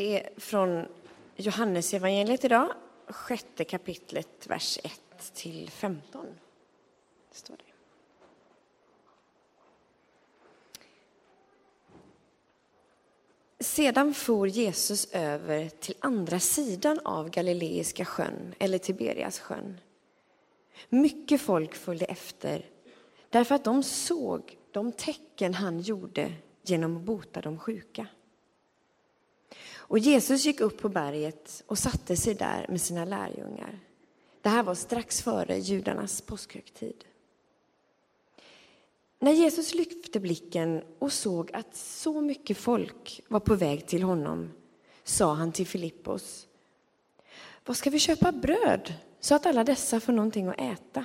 Det är från Johannesevangeliet idag, sjätte kapitlet, vers 1 till 15. Står det. Sedan for Jesus över till andra sidan av Galileiska sjön, eller Tiberias sjön. Mycket folk följde efter, därför att de såg de tecken han gjorde genom att bota de sjuka. Och Jesus gick upp på berget och satte sig där med sina lärjungar. Det här var strax före judarnas påskhögtid. När Jesus lyfte blicken och såg att så mycket folk var på väg till honom sa han till Filippos. Vad ska vi köpa bröd så att alla dessa får någonting att äta?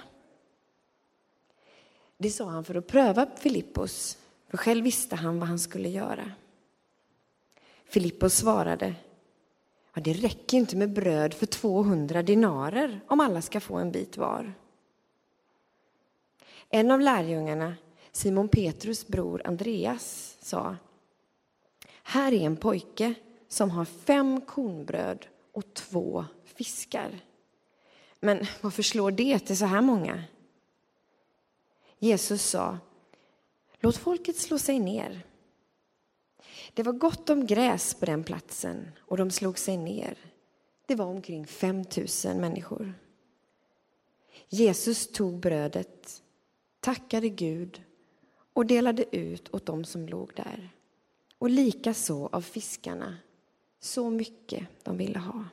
Det sa han för att pröva Filippos, för själv visste han vad han skulle göra. Filippos svarade, ja, det räcker inte med bröd för 200 dinarer om alla ska få en bit var. En av lärjungarna, Simon Petrus bror Andreas, sa, här är en pojke som har fem kornbröd och två fiskar. Men varför slår det till så här många? Jesus sa, låt folket slå sig ner. Det var gott om gräs på den platsen och de slog sig ner. Det var omkring 5 000 människor. Jesus tog brödet, tackade Gud och delade ut åt dem som låg där. Och likaså av fiskarna, så mycket de ville ha.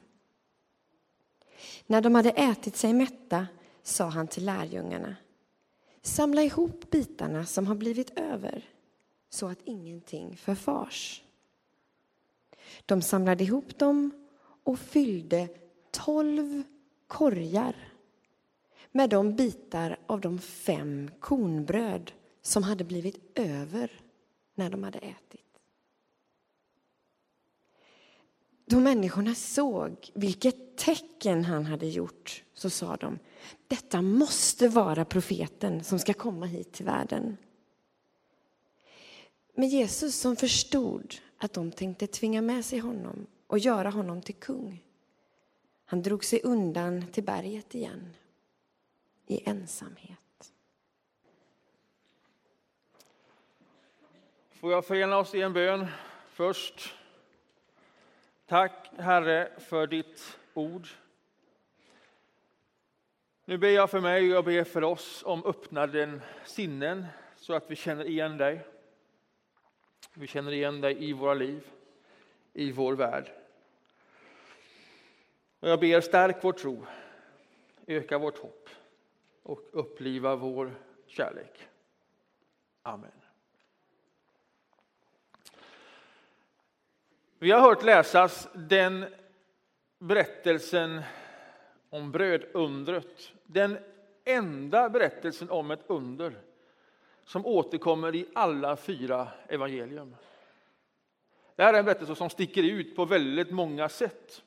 När de hade ätit sig mätta sa han till lärjungarna Samla ihop bitarna som har blivit över så att ingenting förfars. De samlade ihop dem och fyllde tolv korgar med de bitar av de fem kornbröd som hade blivit över när de hade ätit. Då människorna såg vilket tecken han hade gjort så sa de detta måste vara profeten som ska komma hit till världen. Men Jesus som förstod att de tänkte tvinga med sig honom och göra honom till kung. Han drog sig undan till berget igen i ensamhet. Får jag förena oss i en bön först? Tack Herre för ditt ord. Nu ber jag för mig och jag ber för oss om öppnade sinnen så att vi känner igen dig. Vi känner igen dig i våra liv, i vår värld. Och jag ber stärk vår tro, öka vårt hopp och uppliva vår kärlek. Amen. Vi har hört läsas den berättelsen om brödundret. Den enda berättelsen om ett under som återkommer i alla fyra evangelium. Det här är en berättelse som sticker ut på väldigt många sätt.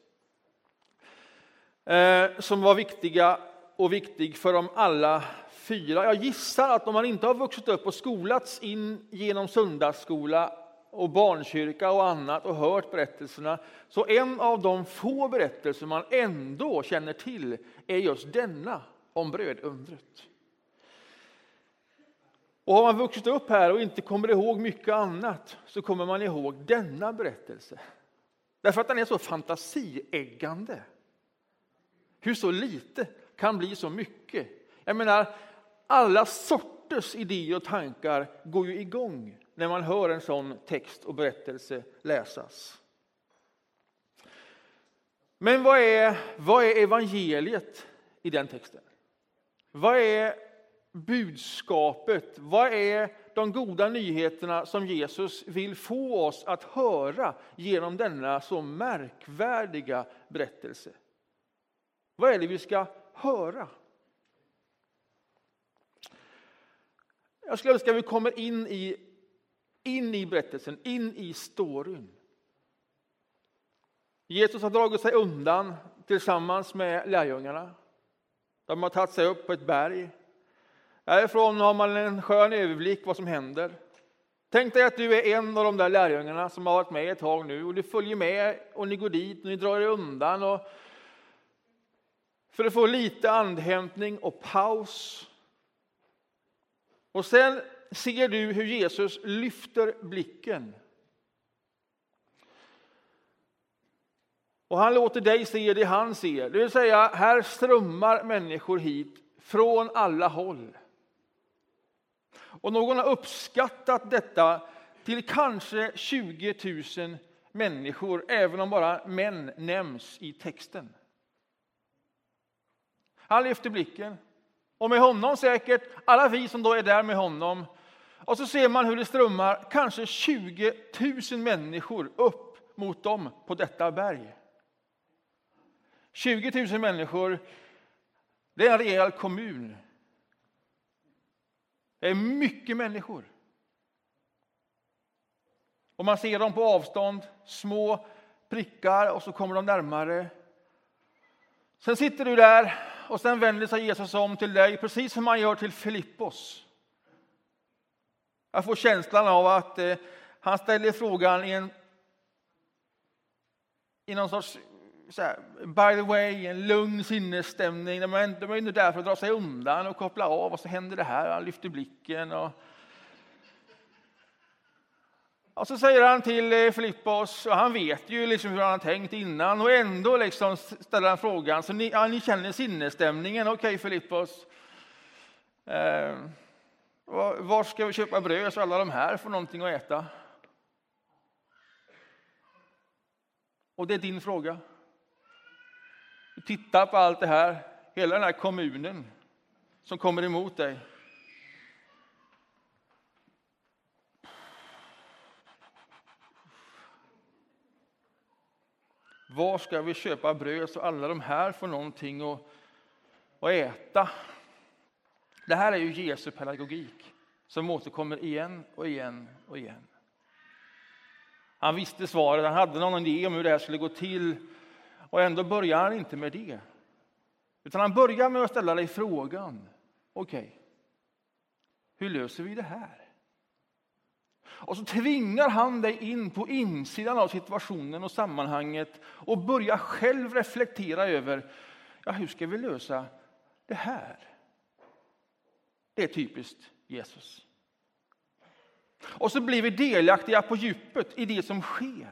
Eh, som var viktiga och viktig för dem alla fyra. Jag gissar att om man inte har vuxit upp och skolats in genom söndagsskola och barnkyrka och annat och hört berättelserna, så en av de få berättelser man ändå känner till är just denna om brödundret. Och har man vuxit upp här och inte kommer ihåg mycket annat så kommer man ihåg denna berättelse. Därför att den är så fantasieggande. Hur så lite kan bli så mycket. Jag menar, alla sorters idéer och tankar går ju igång när man hör en sån text och berättelse läsas. Men vad är, vad är evangeliet i den texten? Vad är budskapet? Vad är de goda nyheterna som Jesus vill få oss att höra genom denna så märkvärdiga berättelse? Vad är det vi ska höra? Jag skulle önska att vi kommer in i, in i berättelsen, in i storyn. Jesus har dragit sig undan tillsammans med lärjungarna. De har tagit sig upp på ett berg Härifrån har man en skön överblick vad som händer. Tänk dig att du är en av de där lärjungarna som har varit med ett tag nu och du följer med och ni går dit och ni drar er undan. Och för att få lite andhämtning och paus. Och sen ser du hur Jesus lyfter blicken. Och han låter dig se det han ser. Det vill säga, här strömmar människor hit från alla håll. Och någon har uppskattat detta till kanske 20 000 människor, även om bara män nämns i texten. Han lyfter blicken. Och med honom säkert alla vi som då är där med honom. Och så ser man hur det strömmar kanske 20 000 människor upp mot dem på detta berg. 20 000 människor, det är en rejäl kommun. Det är mycket människor. Och man ser dem på avstånd, små prickar, och så kommer de närmare. Sen sitter du där och sen vänder sig Jesus om till dig, precis som han gör till Filippos. Jag får känslan av att eh, han ställer frågan i en i någon sorts så här, by the way, en lugn sinnesstämning. De är, de är inte där för att dra sig undan och koppla av och så händer det här. Han lyfter blicken. Och, och så säger han till eh, Filippos, och han vet ju liksom hur han har tänkt innan och ändå liksom ställer han frågan. Så ni, ja, ni känner sinnesstämningen. Okej okay, Filippos. Eh, var ska vi köpa bröd så alla de här får någonting att äta? Och det är din fråga. Du tittar på allt det här, hela den här kommunen som kommer emot dig. Var ska vi köpa bröd så alla de här får någonting att, att äta? Det här är ju Jesu pedagogik som återkommer igen och igen och igen. Han visste svaret, han hade någon idé om hur det här skulle gå till och ändå börjar han inte med det. Utan han börjar med att ställa dig frågan, okej, okay, hur löser vi det här? Och så tvingar han dig in på insidan av situationen och sammanhanget och börjar själv reflektera över, ja, hur ska vi lösa det här? Det är typiskt Jesus. Och så blir vi delaktiga på djupet i det som sker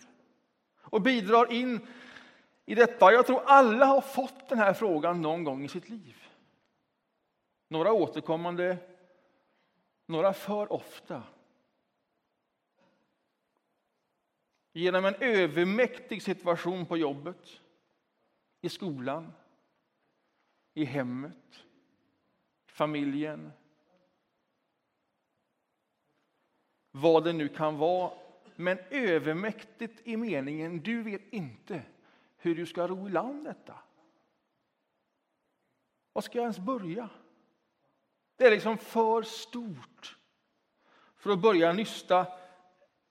och bidrar in i detta. Jag tror alla har fått den här frågan någon gång i sitt liv. Några återkommande, några för ofta. Genom en övermäktig situation på jobbet, i skolan, i hemmet, familjen. Vad det nu kan vara, men övermäktigt i meningen du vet inte hur du ska ro i land detta. Var ska jag ens börja? Det är liksom för stort för att börja nysta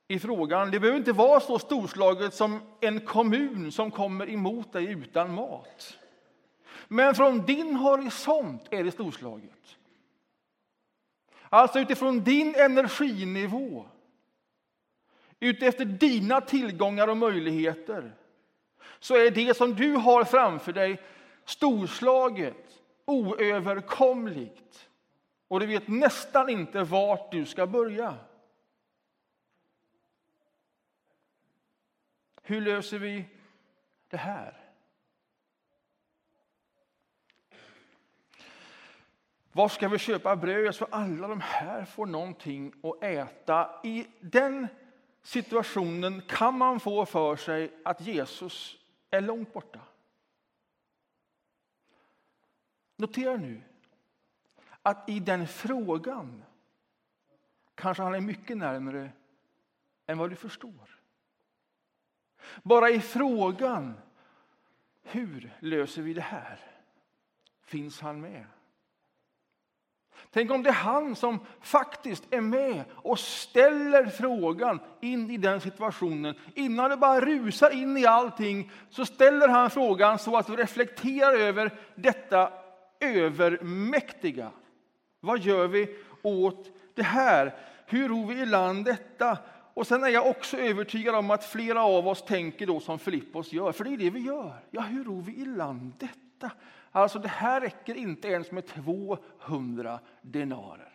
i frågan. Det behöver inte vara så storslaget som en kommun som kommer emot dig utan mat. Men från din horisont är det storslaget. Alltså utifrån din energinivå, utefter dina tillgångar och möjligheter så är det som du har framför dig storslaget, oöverkomligt och du vet nästan inte vart du ska börja. Hur löser vi det här? Var ska vi köpa bröd så alla de här får någonting att äta? I den situationen kan man få för sig att Jesus är långt borta. Notera nu att i den frågan kanske han är mycket närmare än vad du förstår. Bara i frågan hur löser vi det här finns han med. Tänk om det är han som faktiskt är med och ställer frågan in i den situationen. Innan du bara rusar in i allting så ställer han frågan så att du reflekterar över detta övermäktiga. Vad gör vi åt det här? Hur ror vi i land detta? Och sen är jag också övertygad om att flera av oss tänker då som Filippos gör, för det är det vi gör. Ja, hur ror vi i land detta? Alltså, det här räcker inte ens med 200 denarer.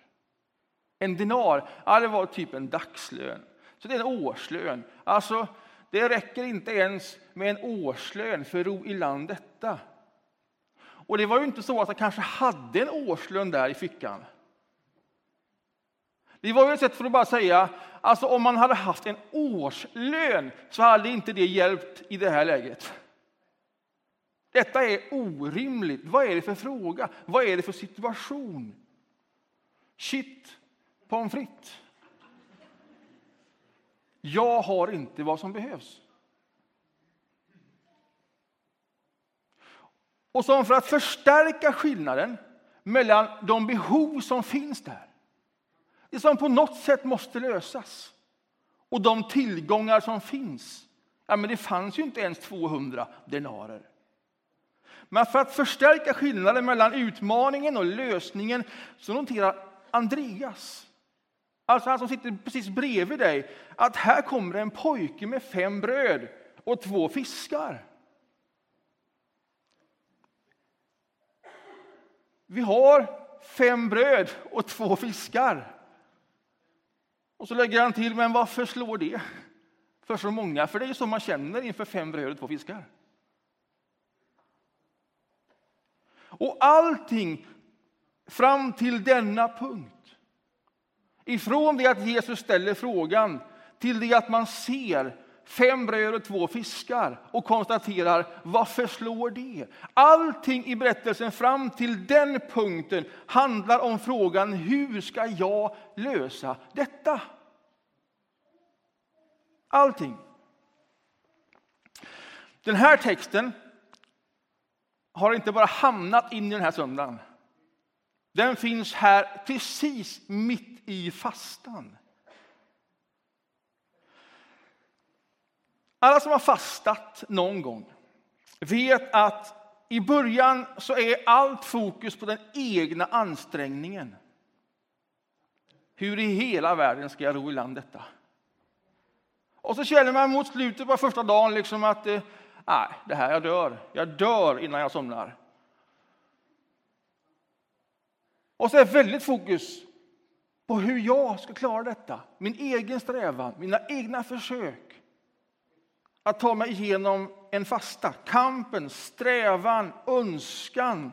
En denar, ja, det var typ en dagslön. Så det är en årslön. Alltså, det räcker inte ens med en årslön för ro i land detta. Och det var ju inte så att han kanske hade en årslön där i fickan. Det var ju ett sätt för att bara säga, alltså om man hade haft en årslön så hade inte det hjälpt i det här läget. Detta är orimligt. Vad är det för fråga? Vad är det för situation? Shit, pommes frites. Jag har inte vad som behövs. Och som för att förstärka skillnaden mellan de behov som finns där, det som på något sätt måste lösas, och de tillgångar som finns. Ja, men det fanns ju inte ens 200 denarer. Men för att förstärka skillnaden mellan utmaningen och lösningen så noterar Andreas, alltså han som sitter precis bredvid dig, att här kommer en pojke med fem bröd och två fiskar. Vi har fem bröd och två fiskar. Och så lägger han till, men varför slår det för så många? För det är ju så man känner inför fem bröd och två fiskar. Och allting fram till denna punkt. Ifrån det att Jesus ställer frågan till det att man ser fem bröd och två fiskar och konstaterar varför slår det? Allting i berättelsen fram till den punkten handlar om frågan hur ska jag lösa detta? Allting. Den här texten har inte bara hamnat in i den här söndagen. Den finns här precis mitt i fastan. Alla som har fastat någon gång vet att i början så är allt fokus på den egna ansträngningen. Hur i hela världen ska jag ro i land detta? Och så känner man mot slutet på första dagen liksom att eh, nej, det här, jag dör. Jag dör innan jag somnar. Och så är väldigt fokus på hur jag ska klara detta. Min egen strävan, mina egna försök att ta mig igenom en fasta. Kampen, strävan, önskan.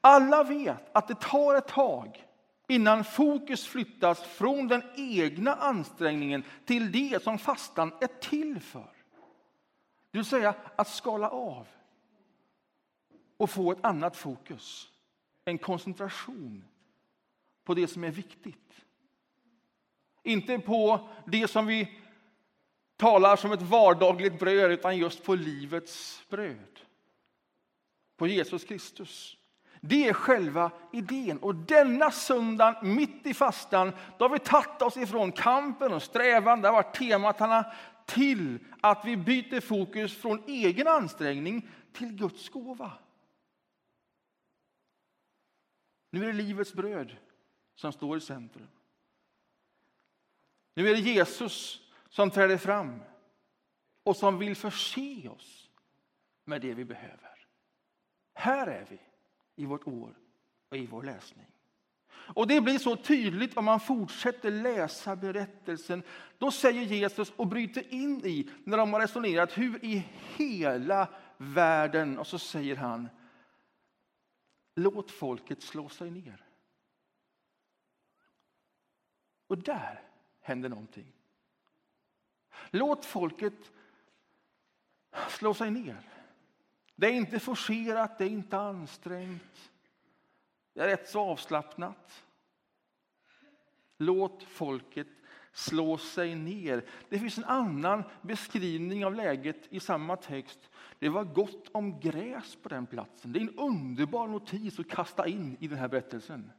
Alla vet att det tar ett tag innan fokus flyttas från den egna ansträngningen till det som fastan är till för. Det vill säga att skala av och få ett annat fokus. En koncentration på det som är viktigt. Inte på det som vi talar som ett vardagligt bröd, utan just på livets bröd. På Jesus Kristus. Det är själva idén. Och denna söndag, mitt i fastan, då har vi tagit oss ifrån kampen och strävan, det har varit temat, till att vi byter fokus från egen ansträngning till Guds gåva. Nu är det livets bröd som står i centrum. Nu är det Jesus som träder fram och som vill förse oss med det vi behöver. Här är vi i vårt år och i vår läsning. Och Det blir så tydligt om man fortsätter läsa berättelsen. Då säger Jesus och bryter in i, när de har resonerat, hur i hela världen, och så säger han Låt folket slå sig ner. Och där händer någonting. Låt folket slå sig ner. Det är inte forcerat, det är inte ansträngt. Det är rätt så avslappnat. Låt folket slå sig ner. Det finns en annan beskrivning av läget i samma text. Det var gott om gräs på den platsen. Det är en underbar notis att kasta in i den här berättelsen.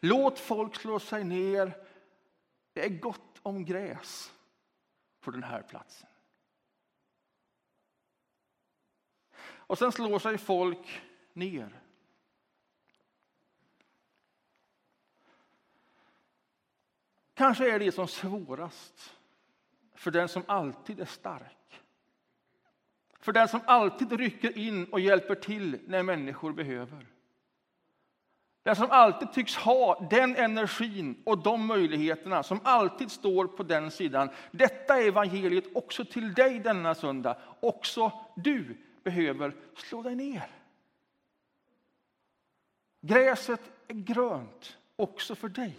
Låt folk slå sig ner. Det är gott om gräs på den här platsen. Och sen slår sig folk ner. Kanske är det som svårast för den som alltid är stark. För den som alltid rycker in och hjälper till när människor behöver. Den som alltid tycks ha den energin och de möjligheterna, som alltid står på den sidan. Detta är evangeliet också till dig denna söndag. Också du behöver slå dig ner. Gräset är grönt också för dig.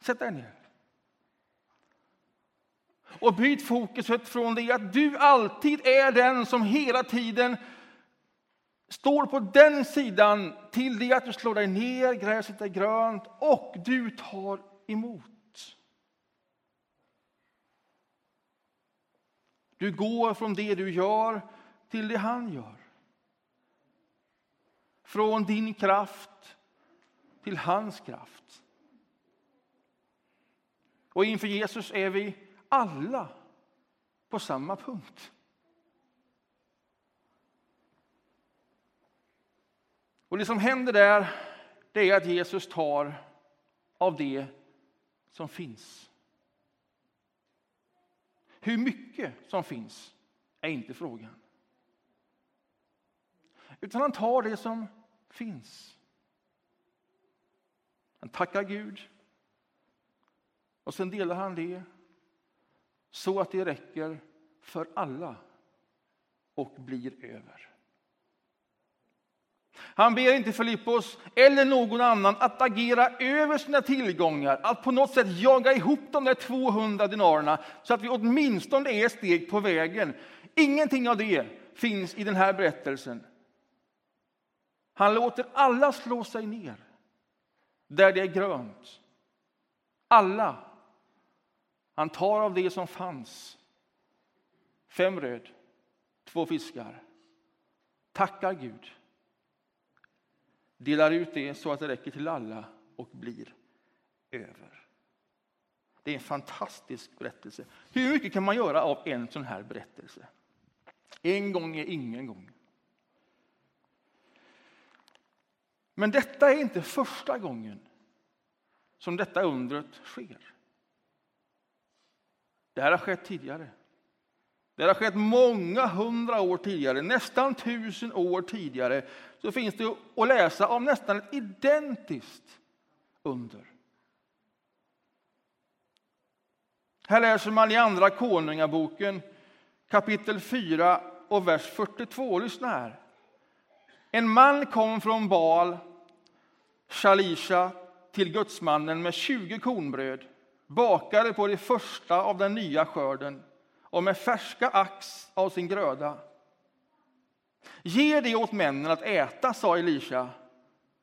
Sätt dig ner. Och byt fokuset från det att du alltid är den som hela tiden står på den sidan till det att du slår dig ner, gräset är grönt och du tar emot. Du går från det du gör till det han gör. Från din kraft till hans kraft. Och inför Jesus är vi alla på samma punkt. Och det som händer där, det är att Jesus tar av det som finns. Hur mycket som finns är inte frågan. Utan han tar det som finns. Han tackar Gud och sen delar han det så att det räcker för alla och blir över. Han ber inte Filippos eller någon annan att agera över sina tillgångar, att på något sätt jaga ihop de där 200 dinarerna så att vi åtminstone är steg på vägen. Ingenting av det finns i den här berättelsen. Han låter alla slå sig ner där det är grönt. Alla. Han tar av det som fanns. Fem röd, två fiskar. Tackar Gud delar ut det så att det räcker till alla och blir över. Det är en fantastisk berättelse. Hur mycket kan man göra av en sån här berättelse? En gång är ingen gång. Men detta är inte första gången som detta undret sker. Det här har skett tidigare. Det har skett många hundra år tidigare, nästan tusen år tidigare. Så finns det att läsa om nästan ett identiskt under. Här läser man i Andra Konungaboken kapitel 4 och vers 42. Lyssna här. En man kom från Baal, Shalisha, till gudsmannen med 20 kornbröd bakade på det första av den nya skörden och med färska ax av sin gröda. Ge det åt männen att äta, sa Elisha.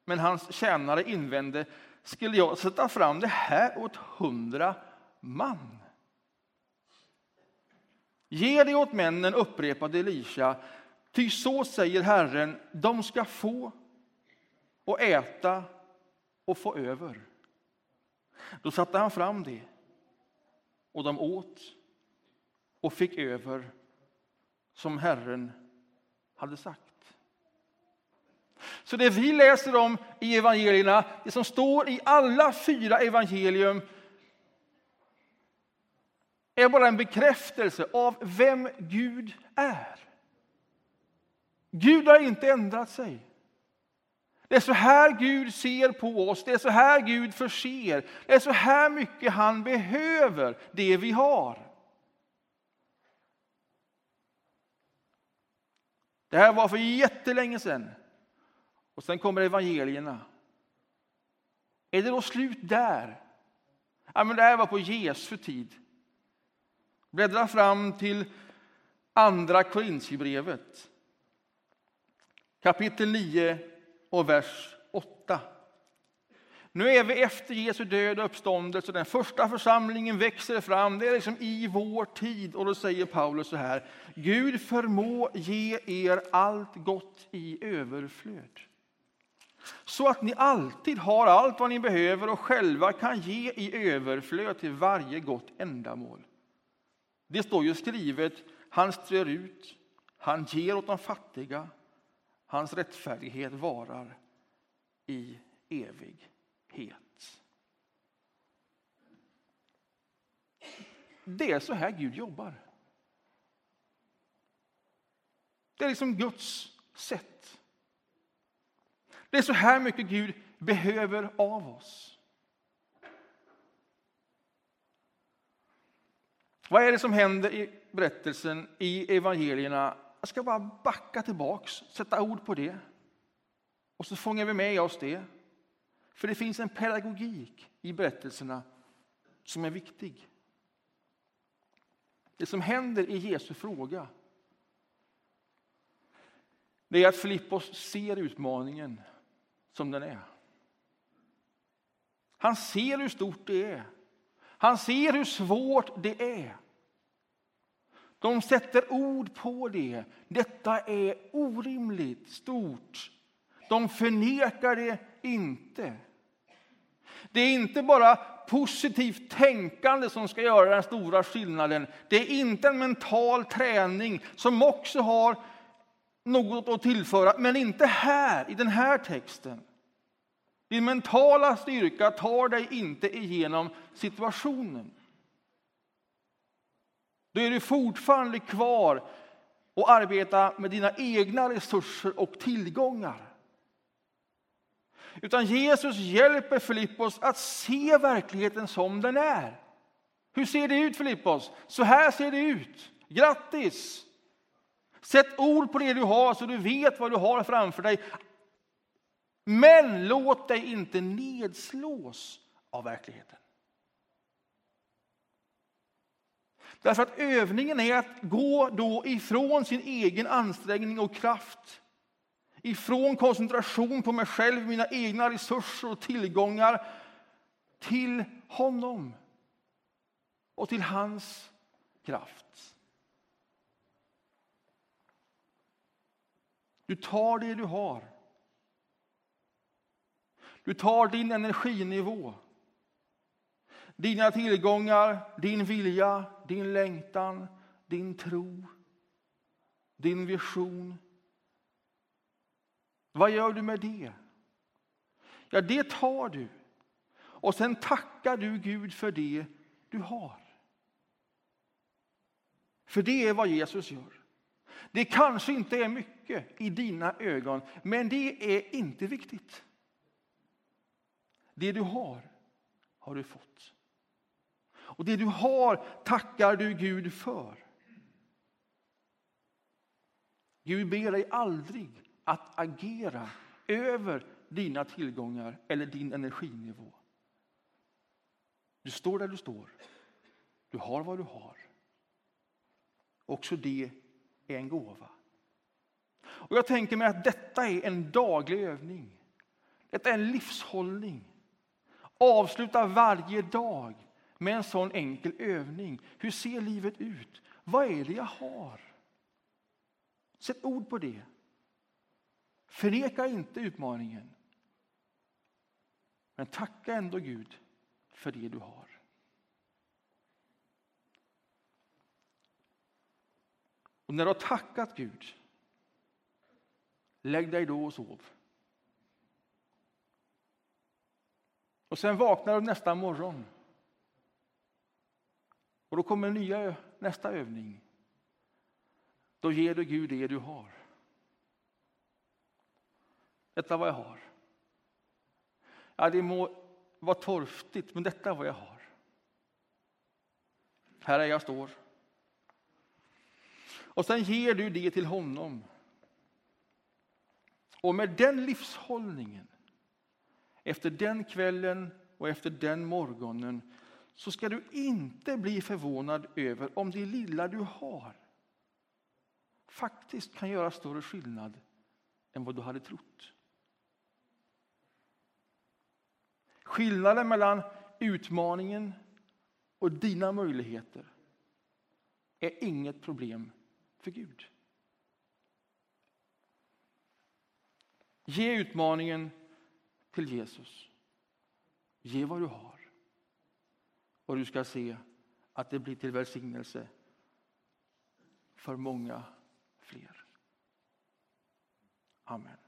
Men hans tjänare invände, skulle jag sätta fram det här åt hundra man? Ge det åt männen, upprepade Elisha, ty så säger Herren, de ska få och äta och få över. Då satte han fram det, och de åt och fick över som Herren hade sagt. Så det vi läser om i evangelierna, det som står i alla fyra evangelium är bara en bekräftelse av vem Gud är. Gud har inte ändrat sig. Det är så här Gud ser på oss, det är så här Gud förser. Det är så här mycket han behöver det vi har. Det här var för jättelänge sedan. Och sen kommer evangelierna. Är det då slut där? Ja, men det här var på Jesu tid. Bläddra fram till Andra Korintierbrevet. Kapitel 9 och vers nu är vi efter Jesu död och uppståndelse. Den första församlingen växer fram. Det är liksom i vår tid. Och då säger Paulus så här. Gud förmå ge er allt gott i överflöd. Så att ni alltid har allt vad ni behöver och själva kan ge i överflöd till varje gott ändamål. Det står ju skrivet, han strör ut, han ger åt de fattiga, hans rättfärdighet varar i evig det är så här Gud jobbar. Det är liksom Guds sätt. Det är så här mycket Gud behöver av oss. Vad är det som händer i berättelsen i evangelierna? Jag ska bara backa tillbaks, sätta ord på det. Och så fångar vi med oss det. För det finns en pedagogik i berättelserna som är viktig. Det som händer i Jesu fråga det är att Filippos ser utmaningen som den är. Han ser hur stort det är. Han ser hur svårt det är. De sätter ord på det. Detta är orimligt stort. De förnekar det inte. Det är inte bara positivt tänkande som ska göra den stora skillnaden. Det är inte en mental träning som också har något att tillföra, men inte här, i den här texten. Din mentala styrka tar dig inte igenom situationen. Då är du fortfarande kvar och arbeta med dina egna resurser och tillgångar. Utan Jesus hjälper Filippos att se verkligheten som den är. Hur ser det ut Filippos? Så här ser det ut. Grattis! Sätt ord på det du har så du vet vad du har framför dig. Men låt dig inte nedslås av verkligheten. Därför att övningen är att gå då ifrån sin egen ansträngning och kraft. Ifrån koncentration på mig själv, mina egna resurser och tillgångar till honom och till hans kraft. Du tar det du har. Du tar din energinivå, dina tillgångar, din vilja, din längtan, din tro, din vision. Vad gör du med det? Ja, det tar du. Och sen tackar du Gud för det du har. För det är vad Jesus gör. Det kanske inte är mycket i dina ögon, men det är inte viktigt. Det du har, har du fått. Och det du har tackar du Gud för. Gud ber dig aldrig att agera över dina tillgångar eller din energinivå. Du står där du står. Du har vad du har. Också det är en gåva. Och Jag tänker mig att detta är en daglig övning. Detta är en livshållning. Avsluta varje dag med en sån enkel övning. Hur ser livet ut? Vad är det jag har? Sätt ord på det. Förneka inte utmaningen. Men tacka ändå Gud för det du har. Och när du har tackat Gud, lägg dig då och sov. Och sen vaknar du nästa morgon. Och då kommer nya, nästa övning. Då ger du Gud det du har. Detta är vad jag har. Ja, det må vara torftigt, men detta är vad jag har. Här är jag står. Och sen ger du det till honom. Och med den livshållningen, efter den kvällen och efter den morgonen, så ska du inte bli förvånad över om det lilla du har faktiskt kan göra större skillnad än vad du hade trott. Skillnaden mellan utmaningen och dina möjligheter är inget problem för Gud. Ge utmaningen till Jesus. Ge vad du har. Och du ska se att det blir till välsignelse för många fler. Amen.